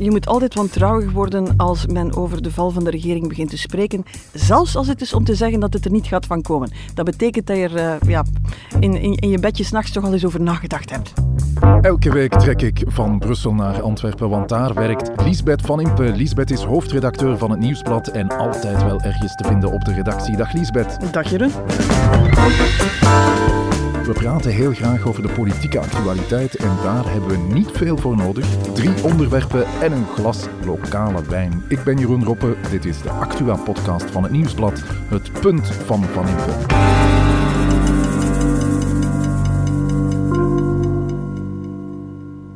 Je moet altijd wantrouwig worden als men over de val van de regering begint te spreken. Zelfs als het is om te zeggen dat het er niet gaat van komen. Dat betekent dat je er uh, ja, in, in, in, je bedje s'nachts toch al eens over nagedacht hebt. Elke week trek ik van Brussel naar Antwerpen, want daar werkt Liesbeth van Impe. Liesbeth is hoofdredacteur van het Nieuwsblad en altijd wel ergens te vinden op de redactie. Dag Liesbeth. Dag Jeroen. We praten heel graag over de politieke actualiteit en daar hebben we niet veel voor nodig. Drie onderwerpen en een glas lokale wijn. Ik ben Jeroen Roppe, dit is de Actua-podcast van het Nieuwsblad, het punt van Van Impe.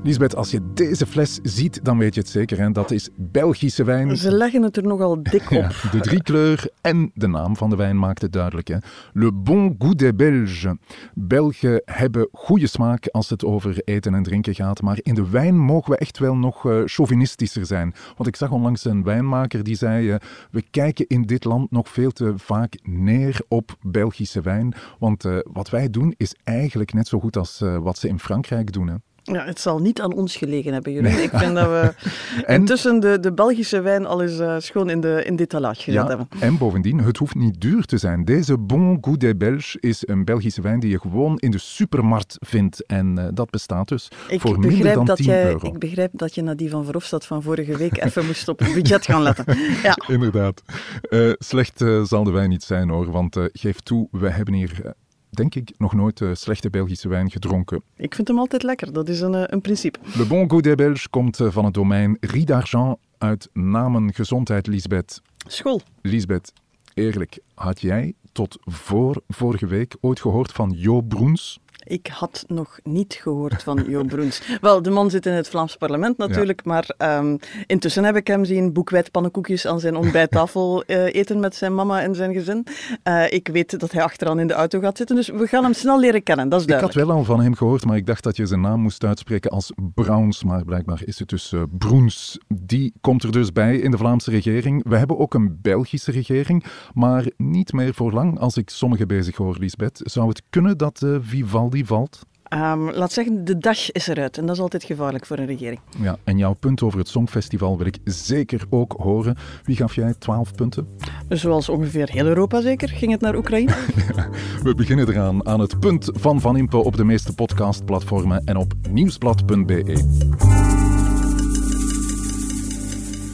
Lisbeth, als je deze fles ziet, dan weet je het zeker. Hè? Dat is Belgische wijn. Ze leggen het er nogal dik op. Ja, de driekleur en de naam van de wijn maakt het duidelijk. Hè? Le bon goût des Belges. Belgen hebben goede smaak als het over eten en drinken gaat. Maar in de wijn mogen we echt wel nog uh, chauvinistischer zijn. Want ik zag onlangs een wijnmaker die zei... Uh, we kijken in dit land nog veel te vaak neer op Belgische wijn. Want uh, wat wij doen is eigenlijk net zo goed als wat ze in Frankrijk doen. Hè? Ja, het zal niet aan ons gelegen hebben, Jeroen. Ik vind dat we en? intussen de, de Belgische wijn al eens uh, schoon in, de, in dit talaat gezet ja, hebben. En bovendien, het hoeft niet duur te zijn. Deze Bon Goût des Belges is een Belgische wijn die je gewoon in de supermarkt vindt. En uh, dat bestaat dus ik voor minder dan dat 10 jij, euro. Ik begrijp dat je naar die van Verhofstadt van vorige week even moest op het budget gaan letten. Ja. Inderdaad. Uh, slecht zal de wijn niet zijn hoor, want geef toe, we hebben hier denk ik, nog nooit uh, slechte Belgische wijn gedronken. Ik vind hem altijd lekker, dat is een, uh, een principe. Le Bon Goût des Belges komt uh, van het domein Rie d'Argent uit Namen Gezondheid Lisbeth. School. Lisbeth, eerlijk, had jij tot voor vorige week ooit gehoord van Jo Broens? Ik had nog niet gehoord van Jo Broens. Wel, de man zit in het Vlaams parlement natuurlijk, ja. maar um, intussen heb ik hem zien boekwijd pannenkoekjes aan zijn ontbijttafel uh, eten met zijn mama en zijn gezin. Uh, ik weet dat hij achteraan in de auto gaat zitten, dus we gaan hem snel leren kennen, dat is duidelijk. Ik had wel al van hem gehoord, maar ik dacht dat je zijn naam moest uitspreken als Browns, maar blijkbaar is het dus uh, Broens. Die komt er dus bij in de Vlaamse regering. We hebben ook een Belgische regering, maar niet meer voor lang. Als ik sommigen bezig hoor, Lisbeth, zou het kunnen dat Vivaldi die valt? Um, laat zeggen, de dag is eruit. En dat is altijd gevaarlijk voor een regering. Ja, en jouw punt over het Songfestival wil ik zeker ook horen. Wie gaf jij 12 punten? Zoals ongeveer heel Europa zeker. Ging het naar Oekraïne? we beginnen eraan aan het punt van Van Impe op de meeste podcastplatformen en op nieuwsblad.be.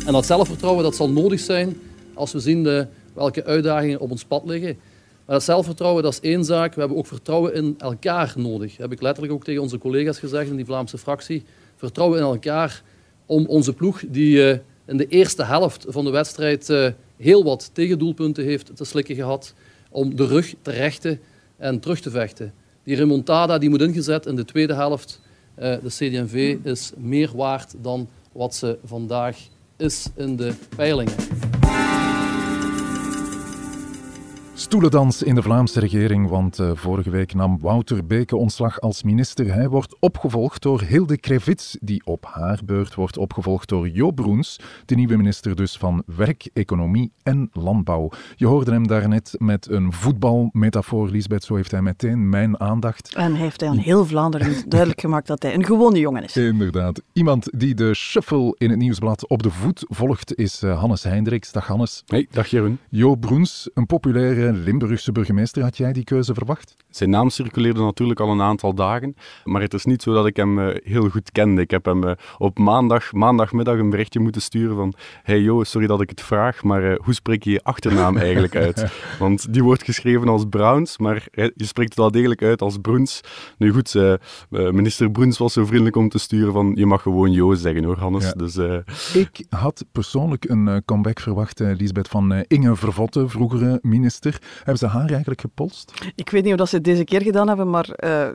En dat zelfvertrouwen dat zal nodig zijn als we zien de, welke uitdagingen op ons pad liggen. Dat zelfvertrouwen dat is één zaak. We hebben ook vertrouwen in elkaar nodig. Dat heb ik letterlijk ook tegen onze collega's gezegd in die Vlaamse fractie. Vertrouwen in elkaar om onze ploeg, die uh, in de eerste helft van de wedstrijd uh, heel wat tegendoelpunten heeft te slikken gehad, om de rug te rechten en terug te vechten. Die remontada die moet ingezet in de tweede helft. De CD&V is meer waard dan wat ze vandaag is in de peilingen. Stoelendans in de Vlaamse regering, want uh, vorige week nam Wouter Beke ontslag als minister. Hij wordt opgevolgd door Hilde Krevits, die op haar beurt wordt opgevolgd door Jo Broens, de nieuwe minister dus van Werk, Economie en Landbouw. Je hoorde hem daarnet met een voetbalmetafoor, Lisbeth, zo heeft hij meteen mijn aandacht. En heeft hij aan heel Vlaanderen duidelijk gemaakt dat hij een gewone jongen is. Inderdaad. Iemand die de shuffle in het nieuwsblad op de voet volgt is uh, Hannes Hendricks. Dag Hannes. Hey, dag Jeroen. Jo Broens, een populaire Limburgse burgemeester. Had jij die keuze verwacht? Zijn naam circuleerde natuurlijk al een aantal dagen, maar het is niet zo dat ik hem uh, heel goed kende. Ik heb hem uh, op maandag, maandagmiddag een berichtje moeten sturen van hey Jo, sorry dat ik het vraag, maar uh, hoe spreek je je achternaam eigenlijk uit? Want die wordt geschreven als Browns, maar je spreekt het wel degelijk uit als Broens. Nu goed, minister Broens was zo vriendelijk om te sturen van je mag gewoon Jo zeggen hoor, Hannes. Ja. Dus, ik had persoonlijk een comeback verwacht, Lisbeth, van Inge Vervotte, vroegere minister. Hebben ze haar eigenlijk gepolst? Ik weet niet of dat ze het deze keer gedaan hebben, maar uh,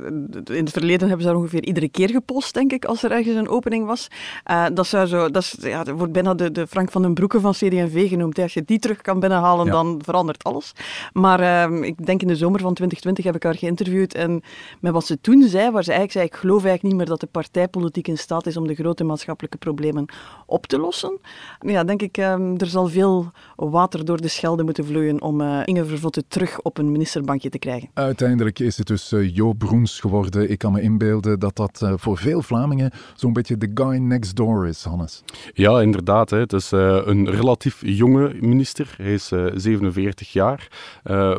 in het verleden hebben ze haar ongeveer iedere keer gepolst, denk ik, als er ergens een opening was. Uh, dat, zou zo, dat, is, ja, wordt bijna de, de Frank van den Broeke van CD&V genoemd. Als je die terug kan binnenhalen, ja. dan verandert alles. Maar uh, ik denk in de zomer van 2020 heb ik haar geïnterviewd en met wat ze toen zei, waar ze eigenlijk zei, ik geloof eigenlijk niet meer dat de partijpolitiek in staat is om de grote maatschappelijke problemen op te lossen. Ja, denk ik, er zal veel water door de Schelde moeten vloeien om Inge Vervotte terug op een ministerbankje te krijgen. Uiteindelijk is het dus uh, Jo Broens geworden. Ik kan me inbeelden dat dat uh, voor veel Vlamingen zo'n beetje de guy next door is, Hannes. Ja, inderdaad. Hè. Het is uh, een relatief jonge minister. Hij is 47 jaar.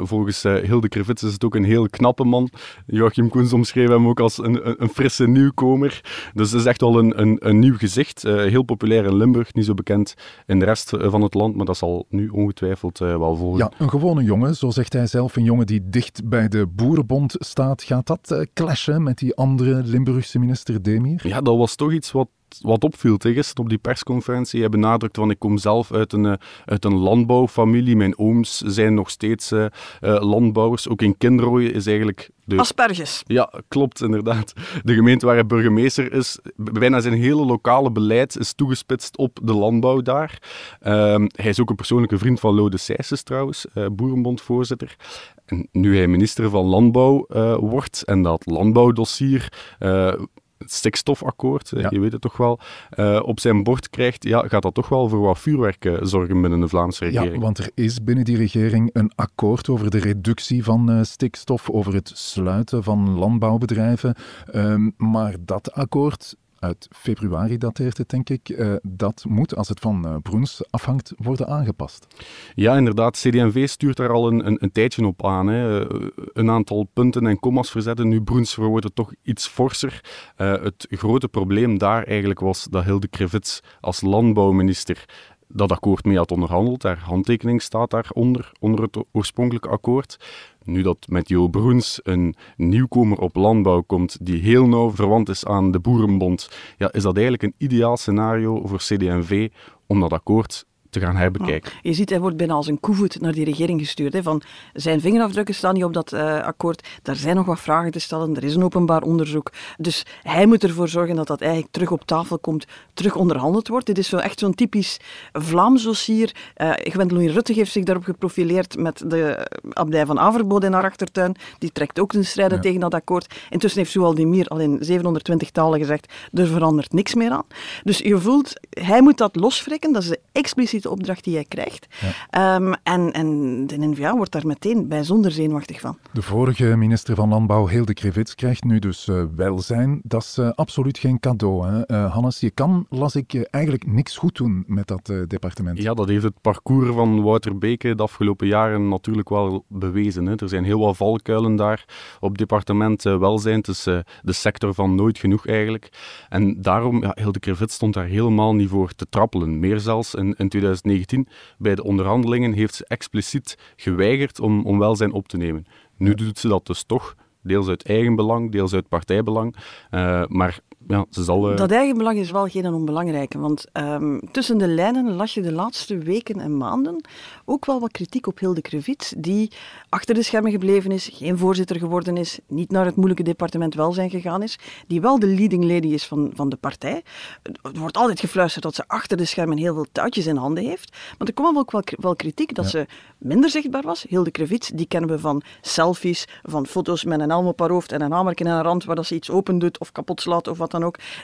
volgens Hilde Krevits is het ook een heel knappe man. Joachim Koens omschreef hem ook als een, een, een frisse nieuwkomer. Dus het is echt wel een, een, een nieuw gezicht. heel populair in Limburg, niet zo bekend in de rest van het land, maar dat zal nu ongetwijfeld wel volgen. Ja, een gewone jongen, zo zegt hij zelf, een jongen die dicht bij de Boerenbond staat. Gaat dat uh, clashen met die andere Limburgse minister Demir? Ja, dat was toch iets wat wat opviel gisteren op die persconferentie. Hij benadrukt, van ik kom zelf uit een, eh, uit een landbouwfamilie. Mijn ooms zijn nog steeds uh, landbouwers. Ook in Kinderooien is eigenlijk... De... Asperges. Ja, klopt, inderdaad. De gemeente waar hij burgemeester is, bijna zijn hele lokale beleid is toegespitst op de landbouw daar. Uh, hij is ook een persoonlijke vriend van Lode Sijsses trouwens, uh, boerenbondvoorzitter. En nu hij minister van Landbouw wordt en dat landbouwdossier het stikstofakkoord, ja. je weet het toch wel, uh, op zijn bord krijgt, ja, gaat dat toch wel voor wat vuurwerk zorgen binnen de Vlaamse regering. Ja, want er is binnen die regering een akkoord over de reductie van uh, stikstof, over het sluiten van landbouwbedrijven. Ehm, maar dat akkoord uit februari dateert het, denk ik. Uh, dat moet, als het van uh, Broens afhangt, worden aangepast. Ja, inderdaad. CD&V stuurt daar al een, een, een tijdje op aan. Hè. Uh, een aantal punten en commas verzetten. Nu, Broens wordt het toch iets forser. het grote probleem daar eigenlijk was dat Hilde Krevits als landbouwminister dat akkoord mee had onderhandeld. Haar handtekening staat daaronder, onder het oorspronkelijke akkoord. Nu dat met Jo Broens een nieuwkomer op landbouw komt die heel nauw verwant is aan de Boerenbond, ja, is dat eigenlijk een ideaal scenario voor CD&V om dat akkoord te gaan herbekijken. je ziet, hij wordt bijna als een koevoet naar die regering gestuurd. Hè, van zijn vingerafdrukken staan niet op dat uh, akkoord. Daar zijn nog wat vragen te stellen. Er is een openbaar onderzoek. Dus hij moet ervoor zorgen dat dat eigenlijk terug op tafel komt, terug onderhandeld wordt. Dit is zo echt zo'n typisch Vlaams dossier. Uh, Gwendoline Rutte heeft zich daarop geprofileerd met de abdij van Averbode in haar achtertuin. Die trekt ook een strijden tegen dat akkoord. Intussen heeft Zoualdemir al in 720 talen gezegd, er verandert niks meer aan. Dus je voelt, hij moet dat losfrikken. Dat is de expliciete opdracht die hij krijgt. Ehm, en, en de NVA wordt daar meteen bijzonder zenuwachtig van. De vorige minister van Landbouw, Hilde Krevits, krijgt nu dus uh, welzijn. Dat is uh, absoluut geen cadeau. Hè? Uh, Hannes, je kan, las ik, eigenlijk niks goed doen met dat departement. Ja, dat heeft het parcours van Wouter Beke de afgelopen jaren natuurlijk wel bewezen. Hè? Er zijn heel wat valkuilen daar op departement welzijn. Het is de sector van nooit genoeg eigenlijk. En daarom, ja, Hilde Krevits stond daar helemaal niet voor te trappelen. Meer zelfs in, in 2000 2019 bij de onderhandelingen heeft ze expliciet geweigerd om, om welzijn op te nemen. Nu doet ze dat dus toch, deels uit eigen belang, deels uit partijbelang. Uh, maar ja, ze zal, uh... Dat eigenbelang is wel geen onbelangrijke, want um, tussen de lijnen las je de laatste weken en maanden ook wel wat kritiek op Hilde Krevits, die achter de schermen gebleven is, geen voorzitter geworden is, niet naar het moeilijke departement welzijn gegaan is, die wel de leading lady is van, van de partij. Er wordt altijd gefluisterd dat ze achter de schermen heel veel touwtjes in handen heeft, maar er kwam ook wel, wel kritiek dat ze minder zichtbaar was. Hilde Krevits, die kennen we van selfies, van foto's met een helm op haar hoofd en een hamerken in haar rand waar dat ze iets open doet of kapot slaat of wat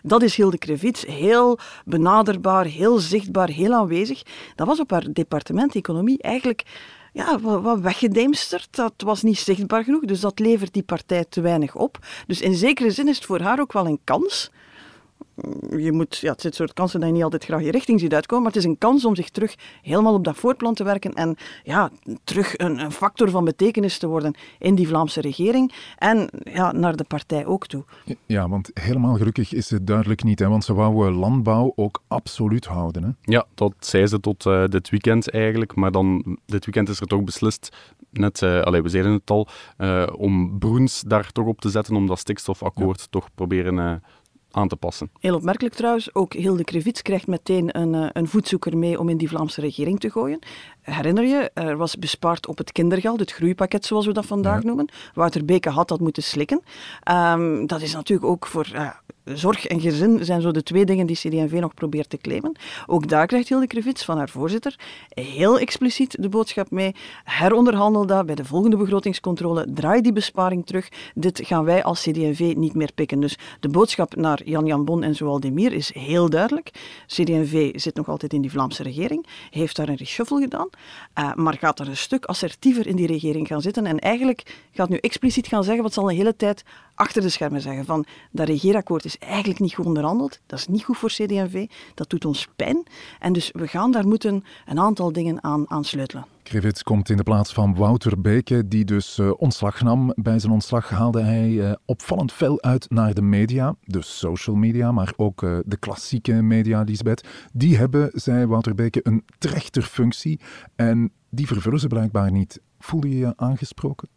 Dat is Hilde Krevits, heel benaderbaar, heel zichtbaar, heel aanwezig. Dat was op haar departement economie eigenlijk ja, wat weggedemsterd. Dat was niet zichtbaar genoeg, dus dat levert die partij te weinig op. Dus in zekere zin is het voor haar ook wel een kans je moet, ja, het zijn soort kansen dat je niet altijd graag je richting ziet uitkomen, maar het is een kans om zich terug helemaal op dat voortplan te werken en ja, terug een, een factor van betekenis te worden in die Vlaamse regering en ja, naar de partij ook toe. Ja, want helemaal gelukkig is het duidelijk niet, hè, want ze wouden landbouw ook absoluut houden. Hè? Ja, dat zei ze tot uh, dit weekend eigenlijk, maar dan dit weekend is er toch beslist, net, uh, allee, we zeiden het al, uh, om Broens daar toch op te zetten, om dat stikstofakkoord toch proberen aan te passen. Heel opmerkelijk trouwens, ook Hilde Krevits krijgt meteen een, eh, een voetzoeker mee om in die Vlaamse regering te gooien. Herinner je, er was bespaard op het kindergeld, het groeipakket zoals we dat vandaag noemen. Wouter Beke had dat moeten slikken. Um, dat is natuurlijk ook voor uh, zorg en gezin zijn zo de twee dingen die CD&V nog probeert te claimen. Ook daar krijgt Hilde Krevits van haar voorzitter heel expliciet de boodschap mee. Heronderhandel dat bij de volgende begrotingscontrole. Draai die besparing terug. Dit gaan wij als CD&V niet meer pikken. Dus de boodschap naar Jan Jan Bon en Zoaldemir is heel duidelijk. CD&V zit nog altijd in die Vlaamse regering, heeft daar een reshuffle gedaan. Uh, maar gaat er een stuk assertiever in die regering gaan zitten en eigenlijk gaat nu expliciet gaan zeggen wat ze al een hele tijd achter de schermen zeggen van dat regeerakkoord is eigenlijk niet goed onderhandeld, dat is niet goed voor CD&V, dat doet ons pijn en dus we gaan daar moeten een aantal dingen aan, aan sleutelen. Krivits komt in de plaats van Wouter Beke, die dus uh, ontslag nam. Bij zijn ontslag haalde hij uh, opvallend fel uit naar de media, de social media, maar ook uh, de klassieke media, Lisbeth. Die hebben, zei Wouter Beke, een trechterfunctie en die vervullen ze blijkbaar niet. Voelde je je aangesproken?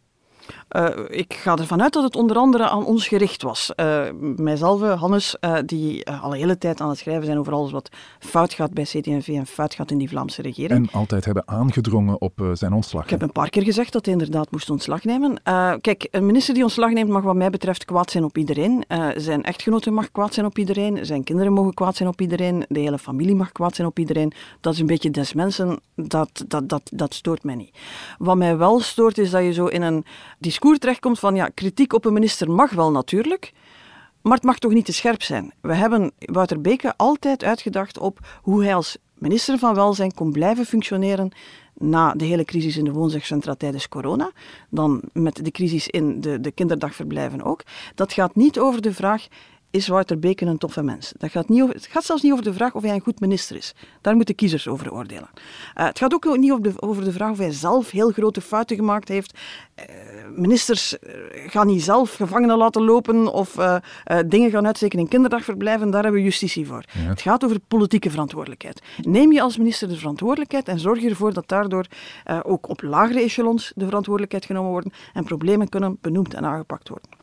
Uh, ik ga ervan uit dat het onder andere aan ons gericht was. Uh, mijzelf, Hannes, uh, die al een hele tijd aan het schrijven zijn over alles wat fout gaat bij CD&V en fout gaat in die Vlaamse regering. En altijd hebben aangedrongen op zijn ontslag. Ik heb een paar keer gezegd dat hij inderdaad moest ontslag nemen. kijk, een minister die ontslag neemt mag wat mij betreft kwaad zijn op iedereen. zijn echtgenote mag kwaad zijn op iedereen. Zijn kinderen mogen kwaad zijn op iedereen. De hele familie mag kwaad zijn op iedereen. Dat is een beetje des mensen. Dat, dat, dat, dat stoort mij niet. Wat mij wel stoort is dat je zo in een discours terechtkomt van ja, kritiek op een minister mag wel natuurlijk, maar het mag toch niet te scherp zijn. We hebben Wouter Beke altijd uitgedacht op hoe hij als minister van Welzijn kon blijven functioneren na de hele crisis in de woonzorgcentra tijdens corona, dan met de crisis in de, de kinderdagverblijven ook. Dat gaat niet over de vraag is Wouter Beken een toffe mens. Dat gaat niet over, het gaat zelfs niet over de vraag of hij een goed minister is. Daar moeten kiezers over oordelen. Uh, het gaat ook niet over de, over de, vraag of hij zelf heel grote fouten gemaakt heeft. Uh, ministers uh, gaan niet zelf gevangenen laten lopen of dingen gaan uitsteken in kinderdagverblijven. Daar hebben we justitie voor. Ja. Het gaat over politieke verantwoordelijkheid. Neem je als minister de verantwoordelijkheid en zorg ervoor dat daardoor ook op lagere echelons de verantwoordelijkheid genomen wordt en problemen kunnen benoemd en aangepakt worden.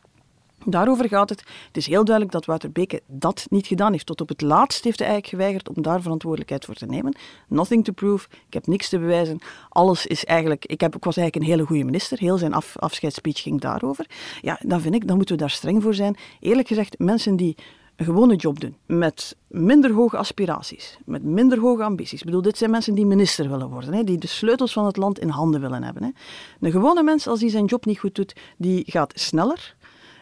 Daarover gaat het. Het is heel duidelijk dat Wouter Beke dat niet gedaan heeft. Tot op het laatst heeft hij eigenlijk geweigerd om daar verantwoordelijkheid voor te nemen. Nothing to prove. Ik heb niks te bewijzen. Alles is eigenlijk... Ik, heb, ik was eigenlijk een hele goede minister. Heel zijn af, afscheidsspeech ging daarover. Ja, dan vind ik, dan moeten we daar streng voor zijn. Eerlijk gezegd, mensen die een gewone job doen, met minder hoge aspiraties, met minder hoge ambities. Ik bedoel, dit zijn mensen die minister willen worden, hè, die de sleutels van het land in handen willen hebben. Hè. Een gewone mens, als hij zijn job niet goed doet, die gaat sneller,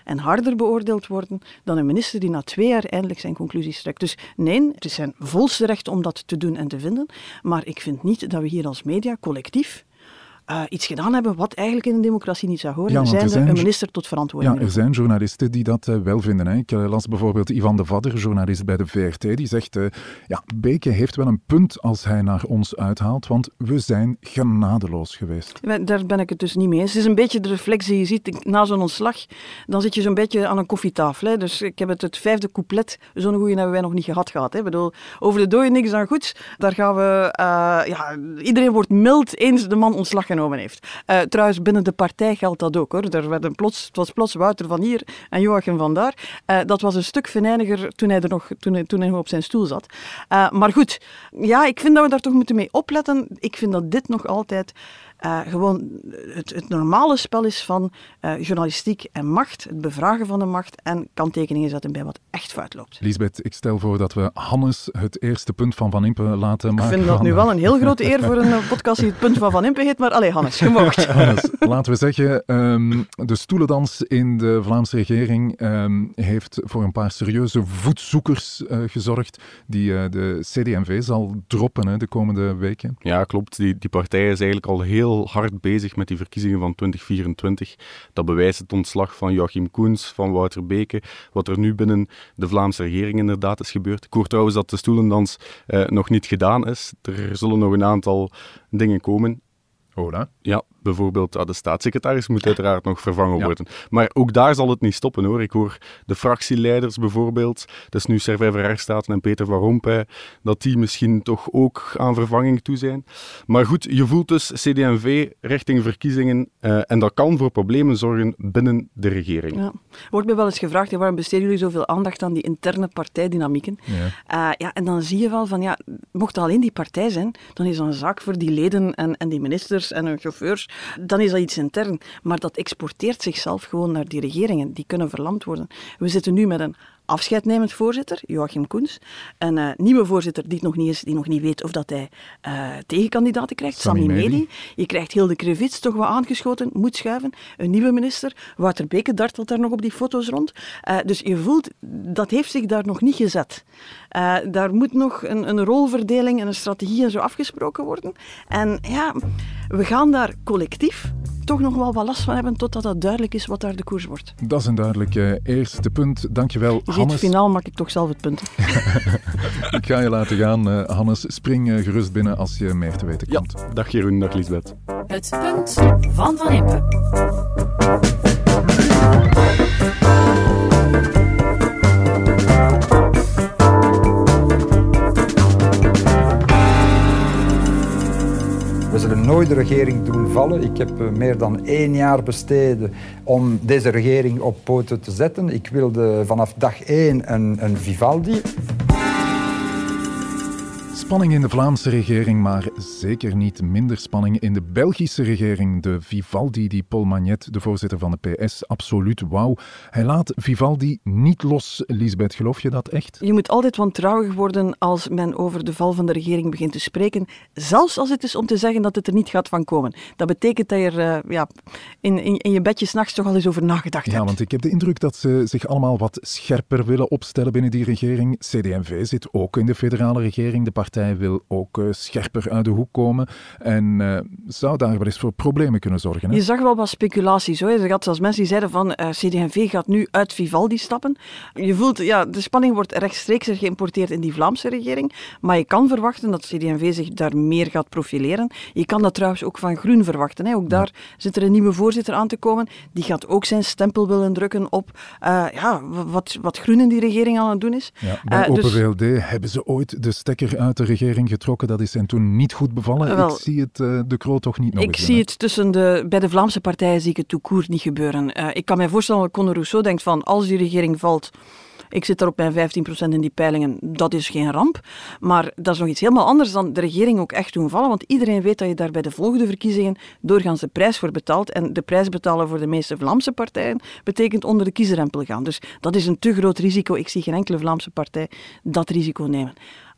en harder beoordeeld worden dan een minister die na twee jaar eindelijk zijn conclusies trekt. Dus nee, het is zijn volste recht om dat te doen en te vinden. Maar ik vind niet dat we hier als media collectief uh, iets gedaan hebben wat eigenlijk in een democratie niet zou horen. Ja, zijn er zijn een minister tot verantwoording. Ja, er zijn journalisten die dat uh, wel vinden. Hè. Ik uh, las bijvoorbeeld Ivan de Vadder, journalist bij de VRT, die zegt ja, Beke heeft wel een punt als hij naar ons uithaalt, want we zijn genadeloos geweest. Daar ben ik het dus niet mee eens. Het is een beetje de reflex die je ziet na zo'n ontslag. Dan zit je zo'n beetje aan een koffietafel. Hè. Dus ik heb het, het vijfde couplet, zo'n goeie hebben wij nog niet gehad gehad. Hè. Ik bedoel, over de dode niks dan goeds. Daar gaan we, ja, iedereen wordt mild eens de man ontslag genomen heeft. Uh, trouwens, binnen de partij geldt dat ook. Hoor. Er werden plots, het was plots Wouter van hier en Joachim van daar. Uh, dat was een stuk venijniger toen hij, er nog, toen toen hij op zijn stoel zat. Uh, maar goed, ja, ik vind dat we daar toch moeten mee opletten. Ik vind dat dit nog altijd uh, gewoon het, het, normale spel is van uh, journalistiek en macht, het bevragen van de macht en kanttekeningen zetten bij wat echt fout loopt. Lisbeth, ik stel voor dat we Hannes het eerste punt van Van Impe laten maken. Ik vind dat nu wel een heel grote eer voor een podcast die het punt van Van Impe heet, maar allee Hannes, je mocht. Hannes, laten we zeggen, um, de stoelendans in de Vlaamse regering um, heeft voor een paar serieuze voetzoekers uh, gezorgd die de CD&V zal droppen hè, de komende weken. Ja, klopt. Die, die partij is eigenlijk al heel hard bezig met die verkiezingen van 2024. Dat bewijst het ontslag van Joachim Koens, van Wouter Beke, wat er nu binnen de Vlaamse regering inderdaad is gebeurd. Ik hoor trouwens dat de stoelendans eh, nog niet gedaan is. Er zullen nog een aantal dingen komen. Hola. Ja, bijvoorbeeld de staatssecretaris moet uiteraard nog vervangen worden. Maar ook daar zal het niet stoppen hoor. Ik hoor de fractieleiders bijvoorbeeld, dus nu Servij Verherstaten en Peter van Rompuy, dat die misschien toch ook aan vervanging toe zijn. Maar goed, je voelt dus CD&V richting verkiezingen uh, en dat kan voor problemen zorgen binnen de regering. Ja. Wordt me wel eens gevraagd, waarom besteden jullie zoveel aandacht aan die interne partijdynamieken? Ja. Uh, ja, en dan zie je wel van, ja, mocht het alleen die partij zijn, dan is dat een zaak voor die leden en, en die ministers en hun chauffeurs dan is dat iets intern. Maar dat exporteert zichzelf gewoon naar die regeringen. Die kunnen verlamd worden. We zitten nu met een afscheidnemend voorzitter, Joachim Koens. Een uh, nieuwe voorzitter die het nog niet is, die nog niet weet of dat hij uh, tegenkandidaten krijgt, Sami Medi. Je krijgt Hilde Krevits toch wel aangeschoten, moet schuiven. Een nieuwe minister, Wouter Beke dartelt daar nog op die foto's rond. Uh, dus je voelt, dat heeft zich daar nog niet gezet. daar moet nog een, een rolverdeling en een strategie en zo afgesproken worden. En ja, we gaan daar collectief toch nog wel wat last van hebben totdat dat duidelijk is wat daar de koers wordt. Dat is een duidelijk uh, eerste punt. Dankjewel, je Hannes. Het finaal maak ik toch zelf het punt. ik ga je laten gaan, uh, Hannes. Spring uh, gerust binnen als je meer te weten komt. Ja, dag Jeroen, dag Lisbeth. Het punt van Van Impe. Nooit de regering doen vallen. Ik heb meer dan één jaar besteden om deze regering op poten te zetten. Ik wilde vanaf dag één een, een Vivaldi. Spanning in de Vlaamse regering, maar zeker niet minder spanning in de Belgische regering. De Vivaldi die Paul Magnet, de voorzitter van de PS, absoluut wou. Hij laat Vivaldi niet los. Lisbeth, geloof je dat echt? Je moet altijd wantrouwig worden als men over de val van de regering begint te spreken. Zelfs als het is om te zeggen dat het er niet gaat van komen. Dat betekent dat je er uh, ja, in, in, in, je bedje s'nachts toch al eens over nagedacht ja, hebt. Ja, want ik heb de indruk dat ze zich allemaal wat scherper willen opstellen binnen die regering. CD&V zit ook in de federale regering. De partij wil ook uh, scherper uit de hoek komen en uh, zou daar wel eens voor problemen kunnen zorgen. Hè? Je zag wel wat speculaties. Hoor. Je had zelfs mensen die zeiden van uh, CD&V gaat nu uit Vivaldi stappen. Je voelt, ja, de spanning wordt rechtstreeks geïmporteerd in die Vlaamse regering, maar je kan verwachten dat CD&V zich daar meer gaat profileren. Je kan dat trouwens ook van Groen verwachten. Hè. Ook daar ja. zit er een nieuwe voorzitter aan te komen. Die gaat ook zijn stempel willen drukken op ja, wat, wat Groen in die regering aan het doen is. Ja, bij Open dus... VLD hebben ze ooit de stekker uit de regering getrokken. Dat is hen toen niet goed bevallen. Wel, ik zie het uh, de Croo toch niet nog Ik zie het tussen de, bij de Vlaamse partijen zie ik het toekoer niet gebeuren. Uh, ik kan mij voorstellen dat Conor Rousseau denkt van als die regering valt, ik zit daar op mijn 15% in die peilingen, dat is geen ramp. Maar dat is nog iets helemaal anders dan de regering ook echt doen vallen, want iedereen weet dat je daar bij de volgende verkiezingen doorgaans de prijs voor betaalt. En de prijs betalen voor de meeste Vlaamse partijen betekent onder de kiesrempel gaan. Dus dat is een te groot risico. Ik zie geen enkele Vlaamse partij dat risico nemen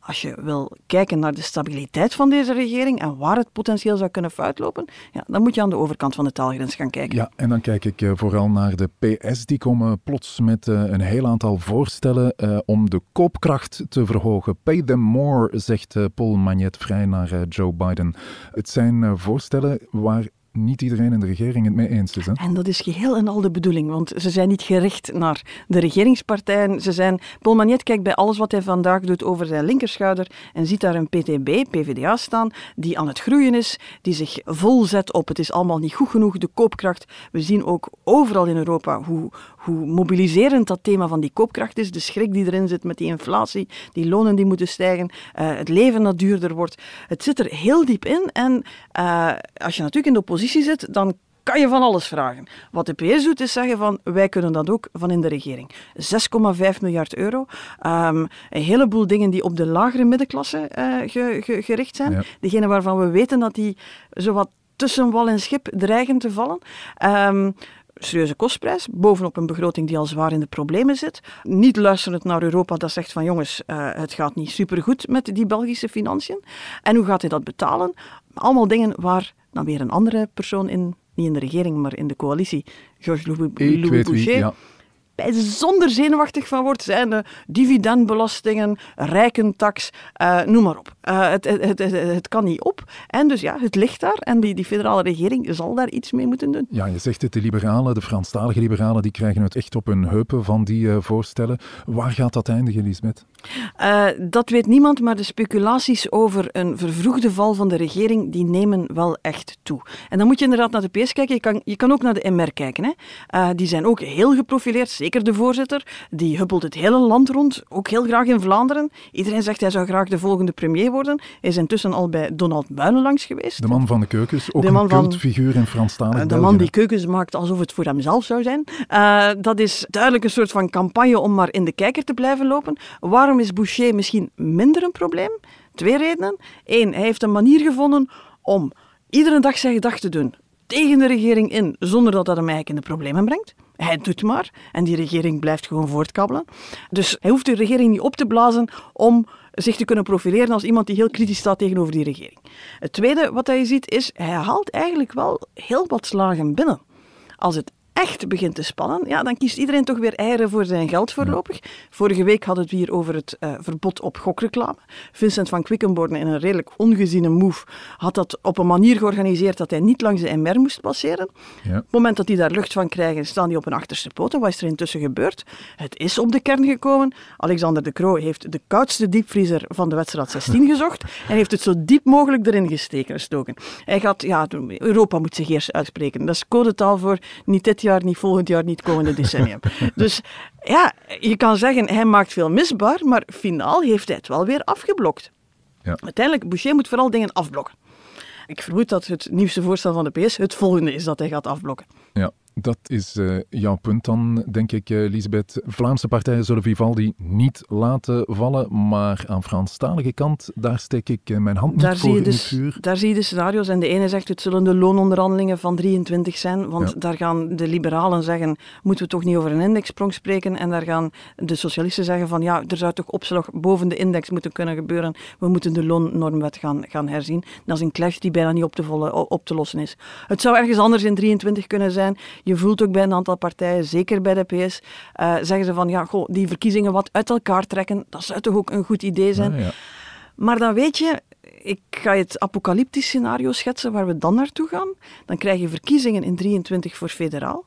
als je wil kijken naar de stabiliteit van deze regering en waar het potentieel zou kunnen foutlopen, ja, dan moet je aan de overkant van de taalgrens gaan kijken. Ja, en dan kijk ik uh, vooral naar de PS. Die komen plots met uh, een heel aantal voorstellen uh, om de koopkracht te verhogen. Pay them more, zegt Paul Magnet vrij naar Joe Biden. Het zijn voorstellen waar niet iedereen in de regering het mee eens is. Hè? En dat is geheel en al de bedoeling, want ze zijn niet gericht naar de regeringspartijen. Ze zijn, Paul Magnet kijkt bij alles wat hij vandaag doet over zijn linkerschouder en ziet daar een PTB, PVDA staan, die aan het groeien is, die zich vol zet op het is allemaal niet goed genoeg, de koopkracht. We zien ook overal in Europa hoe, hoe mobiliserend dat thema van die koopkracht is, de schrik die erin zit met die inflatie, die lonen die moeten stijgen, uh, het leven dat duurder wordt. Het zit er heel diep in en uh, als je natuurlijk in de oppositie zit, dan kan je van alles vragen. Wat de PS doet, is zeggen van wij kunnen dat ook van in de regering. 6,5 miljard euro. Um, een heleboel dingen die op de lagere middenklasse uh, ge, ge, gericht zijn. Ja. Degene waarvan we weten dat die zowat tussen wal en schip dreigen te vallen. Um, serieuze kostprijs, bovenop een begroting die al zwaar in de problemen zit. Niet luisterend naar Europa dat zegt van jongens, uh, het gaat niet supergoed met die Belgische financiën. En hoe gaat hij dat betalen? Allemaal dingen waar dan weer een andere persoon in, niet in de regering, maar in de coalitie, Georges Louis, Louis Boucher, ja. Bijzonder zenuwachtig van wordt, zijn de dividendbelastingen, rijkentax, uh, noem maar op. Uh, het, het, het, het, kan niet op. En dus ja, het ligt daar en die, die federale regering zal daar iets mee moeten doen. Ja, je zegt het, de liberalen, de Franstalige liberalen, die krijgen het echt op hun heupen van die uh, voorstellen. Waar gaat dat eindigen, Lisbeth? Dat weet niemand, maar de speculaties over een vervroegde val van de regering, die nemen wel echt toe. En dan moet je inderdaad naar de PS kijken. Je kan, je kan ook naar de MR kijken. Hè. Die zijn ook heel geprofileerd, zeker de voorzitter. Die huppelt het hele land rond, ook heel graag in Vlaanderen. Iedereen zegt hij zou graag de volgende premier worden. Hij is intussen al bij Donald Buinen langs geweest. De man van de keukens, ook de man een cultfiguur in Franstalig uh, De België. man die keukens maakt alsof het voor hemzelf zou zijn. Uh, dat is duidelijk een soort van campagne om maar in de kijker te blijven lopen. Waarom is Boucher misschien minder een probleem? Twee redenen. Eén, hij heeft een manier gevonden om iedere dag zijn gedachten te doen tegen de regering in, zonder dat dat hem eigenlijk in de problemen brengt. Hij doet maar en die regering blijft gewoon voortkabbelen. Dus hij hoeft de regering niet op te blazen om zich te kunnen profileren als iemand die heel kritisch staat tegenover die regering. Het tweede wat je ziet is, hij haalt eigenlijk wel heel wat slagen binnen. Als het echt begint te spannen, ja, dan kiest iedereen toch weer eieren voor zijn geld voorlopig. Vorige week hadden we het hier over het uh, verbod op gokreclame. Vincent van Quickenborne, in een redelijk ongeziene move, had dat op een manier georganiseerd dat hij niet langs de MR moest passeren. Ja. Op het moment dat die daar lucht van krijgen, staan die op een achterste poten. Wat is er intussen gebeurd? Het is op de kern gekomen. Alexander de Croo heeft de koudste diepvriezer van de wedstrijd 16 gezocht en heeft het zo diep mogelijk erin gesteken, gestoken. Hij gaat, ja, Europa moet zich eerst uitspreken. Dat is codetaal voor niet dit jaar, niet volgend jaar, niet komende decennium. dus ja, je kan zeggen, hij maakt veel misbaar, maar finaal heeft hij het wel weer afgeblokt. Ja. Uiteindelijk, Boucher moet vooral dingen afblokken. Ik vermoed dat het nieuwste voorstel van de PS het volgende is dat hij gaat afblokken. Ja, dat is uh, jouw punt dan, denk ik, uh, Lisbeth. Vlaamse partijen zullen Vivaldi niet laten vallen, maar aan Franstalige kant, daar steek ik uh, mijn hand daar niet voor in dus, het vuur. Daar zie je de scenario's en de ene zegt het zullen de loononderhandelingen van 23 zijn, want ja. daar gaan de liberalen zeggen, moeten we toch niet over een indexsprong spreken en daar gaan de socialisten zeggen van ja, er zou toch opslag boven de index moeten kunnen gebeuren, we moeten de loonnormwet gaan, gaan herzien. Dat is een clash die bijna niet op te, volle, op te lossen is. Het zou ergens anders in 23 kunnen zijn. Je voelt ook bij een aantal partijen, zeker bij de PS, uh, zeggen ze van ja, goh, die verkiezingen wat uit elkaar trekken, dat zou toch ook een goed idee zijn. Ja. Maar dan weet je, ik ga je het apocalyptisch scenario schetsen waar we dan naartoe gaan. Dan krijg je verkiezingen in 23 voor federaal.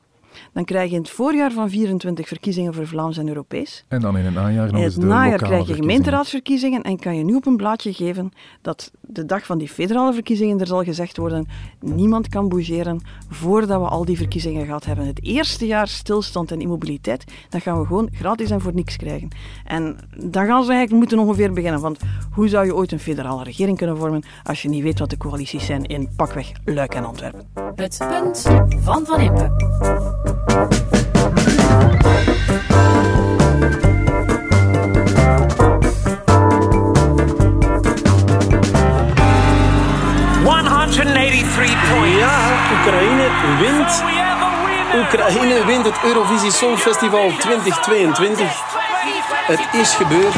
Dan krijg je in het voorjaar van 24 verkiezingen voor Vlaams en Europees. En dan in het najaar nog eens de In het najaar krijg je gemeenteraadsverkiezingen en kan je nu op een blaadje geven dat de dag van die federale verkiezingen er zal gezegd worden niemand kan bougeren voordat we al die verkiezingen gehad hebben. Het eerste jaar stilstand en immobiliteit, dat gaan we gewoon gratis en voor niks krijgen. En dan gaan ze eigenlijk moeten ongeveer beginnen. Want hoe zou je ooit een federale regering kunnen vormen als je niet weet wat de coalities zijn in pakweg Luik en Antwerpen? Het punt van Van Impe. Eurovisie Songfestival 2022. Het is gebeurd.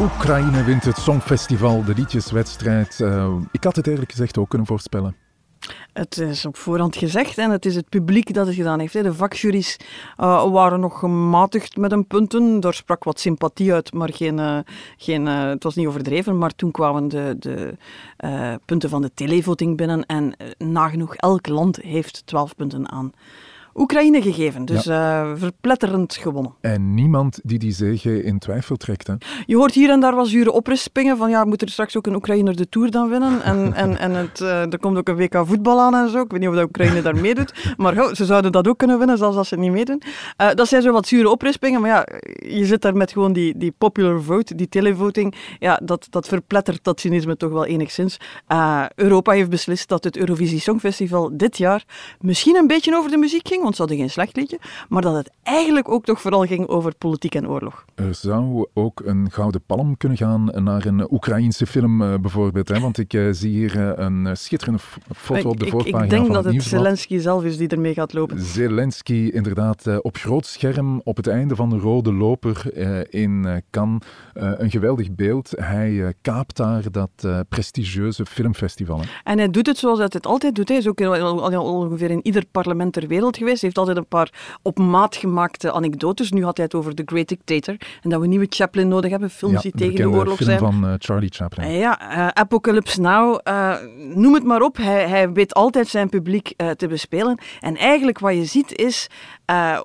Oekraïne wint het Songfestival, de liedjeswedstrijd. Uh, ik had het eerlijk gezegd ook kunnen voorspellen. Het is op voorhand gezegd en het is het publiek dat het gedaan heeft. De vakjuries uh, waren nog gematigd met hun punten. Daar sprak wat sympathie uit, maar geen, uh, geen, uh, het was niet overdreven. Maar toen kwamen de, de punten van de televoting binnen en nagenoeg elk land heeft 12 punten aan Oekraïne gegeven. Dus ja. uh, verpletterend gewonnen. En niemand die die zege in twijfel trekt. Hè? Je hoort hier en daar wat zure oprispingen van ja, moet er straks ook een Oekraïner de Tour dan winnen? En, en, en het, uh, er komt ook een WK voetbal aan en zo. Ik weet niet of de Oekraïne daar meedoet. Maar go, ze zouden dat ook kunnen winnen, zelfs als ze niet meedoen. Uh, dat zijn zo wat zure oprispingen. Maar ja, je zit daar met gewoon die, die popular vote, die televoting. Ja, dat, dat verplettert dat cynisme toch wel enigszins. Europa heeft beslist dat het Eurovisie Songfestival dit jaar misschien een beetje over de muziek ging want ze hadden geen slecht liedje, maar dat het eigenlijk ook toch vooral ging over politiek en oorlog. Er zou ook een gouden palm kunnen gaan naar een Oekraïense film uh, bijvoorbeeld, hè? want ik uh, zie hier een schitterende foto op de ik, voorpagina Ik denk van dat het, het Zelensky zelf is die ermee gaat lopen. Zelensky inderdaad op groot scherm op het einde van de rode loper in Cannes. een geweldig beeld. Hij kaapt daar dat prestigieuze filmfestival. Hè? En hij doet het zoals hij het altijd doet. Hij is ook ongeveer in ieder parlement ter wereld geweest heeft altijd een paar op maat gemaakte anekdotes. Nu had hij het over The Great Dictator en dat we nieuwe Chaplin nodig hebben, films ja, die tegen de oorlog film zijn. van uh, Charlie Chaplin. Uh, ja, uh, Apocalypse Now, noem het maar op. Hij, hij weet altijd zijn publiek te bespelen. En eigenlijk wat je ziet is,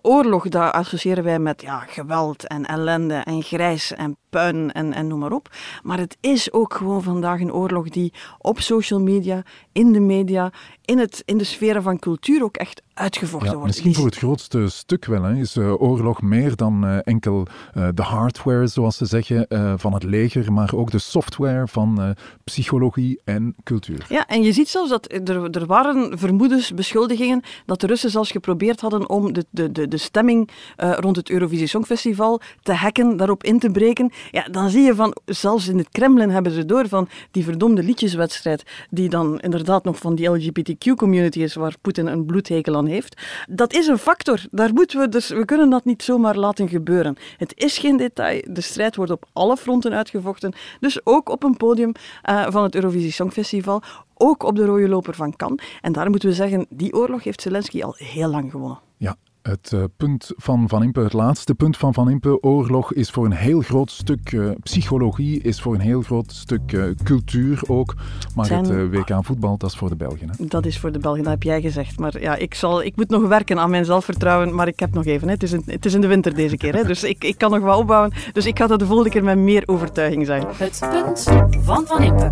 oorlog, dat associëren wij met ja, geweld en ellende en grijs en puin en, en noem maar op. Maar het is ook gewoon vandaag een oorlog die op social media, in de media, in, het, in de sferen van cultuur ook echt uitgevochten Ja, worden. misschien voor het grootste stuk wel. Hè, is eh, oorlog meer dan eh, enkel eh, de hardware, zoals ze zeggen, van het leger, maar ook de software van psychologie en cultuur. Ja, en je ziet zelfs dat er, er waren vermoedens, beschuldigingen, dat de Russen zelfs geprobeerd hadden om de, de, de, de stemming rond het Eurovisie Songfestival te hacken, daarop in te breken. Ja, dan zie je van, zelfs in het Kremlin hebben ze door van die verdomde liedjeswedstrijd, die dan inderdaad nog van die LGBTQ-community is, waar Poetin een bloedhekel aan heeft. Dat is een factor. Daar moeten we, dus, we kunnen dat niet zomaar laten gebeuren. Het is geen detail. De strijd wordt op alle fronten uitgevochten. Dus ook op een podium eh, van het Eurovisie Songfestival. Ook op de rode loper van Cannes. En daar moeten we zeggen, die oorlog heeft Zelensky al heel lang gewonnen. Ja, het eh, punt van Van Impe, het laatste punt van Van Impe, oorlog, is voor een heel groot stuk eh, psychologie, is voor een heel groot stuk eh, cultuur ook. Maar Zijn- het WK voetbal, dat is voor de Belgen. Hè? Dat is voor de Belgen, dat heb jij gezegd. Maar ja, ik, zal, ik moet nog werken aan mijn zelfvertrouwen, maar ik heb nog even. Hè. Het, is in, het is in de winter deze keer, hè. dus ik, ik kan nog wel opbouwen. Dus ik ga dat de volgende keer met meer overtuiging zijn. Het punt van Van Impe.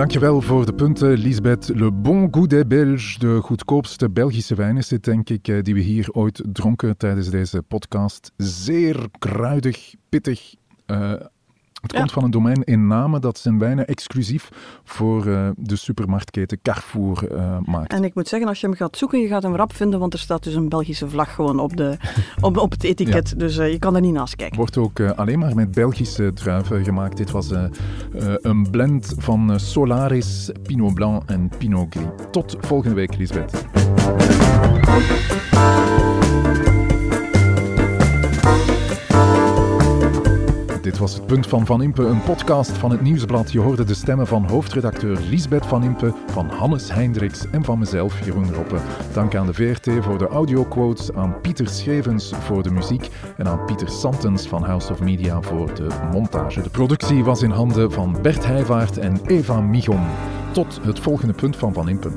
Dankjewel voor de punten, Lisbeth. Le Bon Goût des Belges, de goedkoopste Belgische wijn is dit, denk ik, eh, die we hier ooit dronken tijdens deze podcast. Zeer kruidig, pittig. eh, het Ja. komt van een domein in Namen dat zijn wijnen exclusief voor eh, de supermarktketen Carrefour eh, maakt. En ik moet zeggen, als je hem gaat zoeken, je gaat hem rap vinden, want er staat dus een Belgische vlag gewoon op, de, op, op het etiket. Dus eh, je kan er niet naast kijken. Wordt ook alleen maar met Belgische druiven gemaakt. Dit was een blend van Solaris, Pinot Blanc en Pinot Gris. Tot volgende week, Lisbeth. Dit was het punt van Van Impe, een podcast van het Nieuwsblad. Je hoorde de stemmen van hoofdredacteur Lisbeth Van Impe, van Hannes Hendricks en van mezelf, Jeroen Roppe. Dank aan de VRT voor de audioquotes, aan Pieter Schrevens voor de muziek en aan Pieter Santens van House of Media voor de montage. De productie was in handen van Bert Heijvaart en Eva Migon. Tot het volgende punt van Van Impe.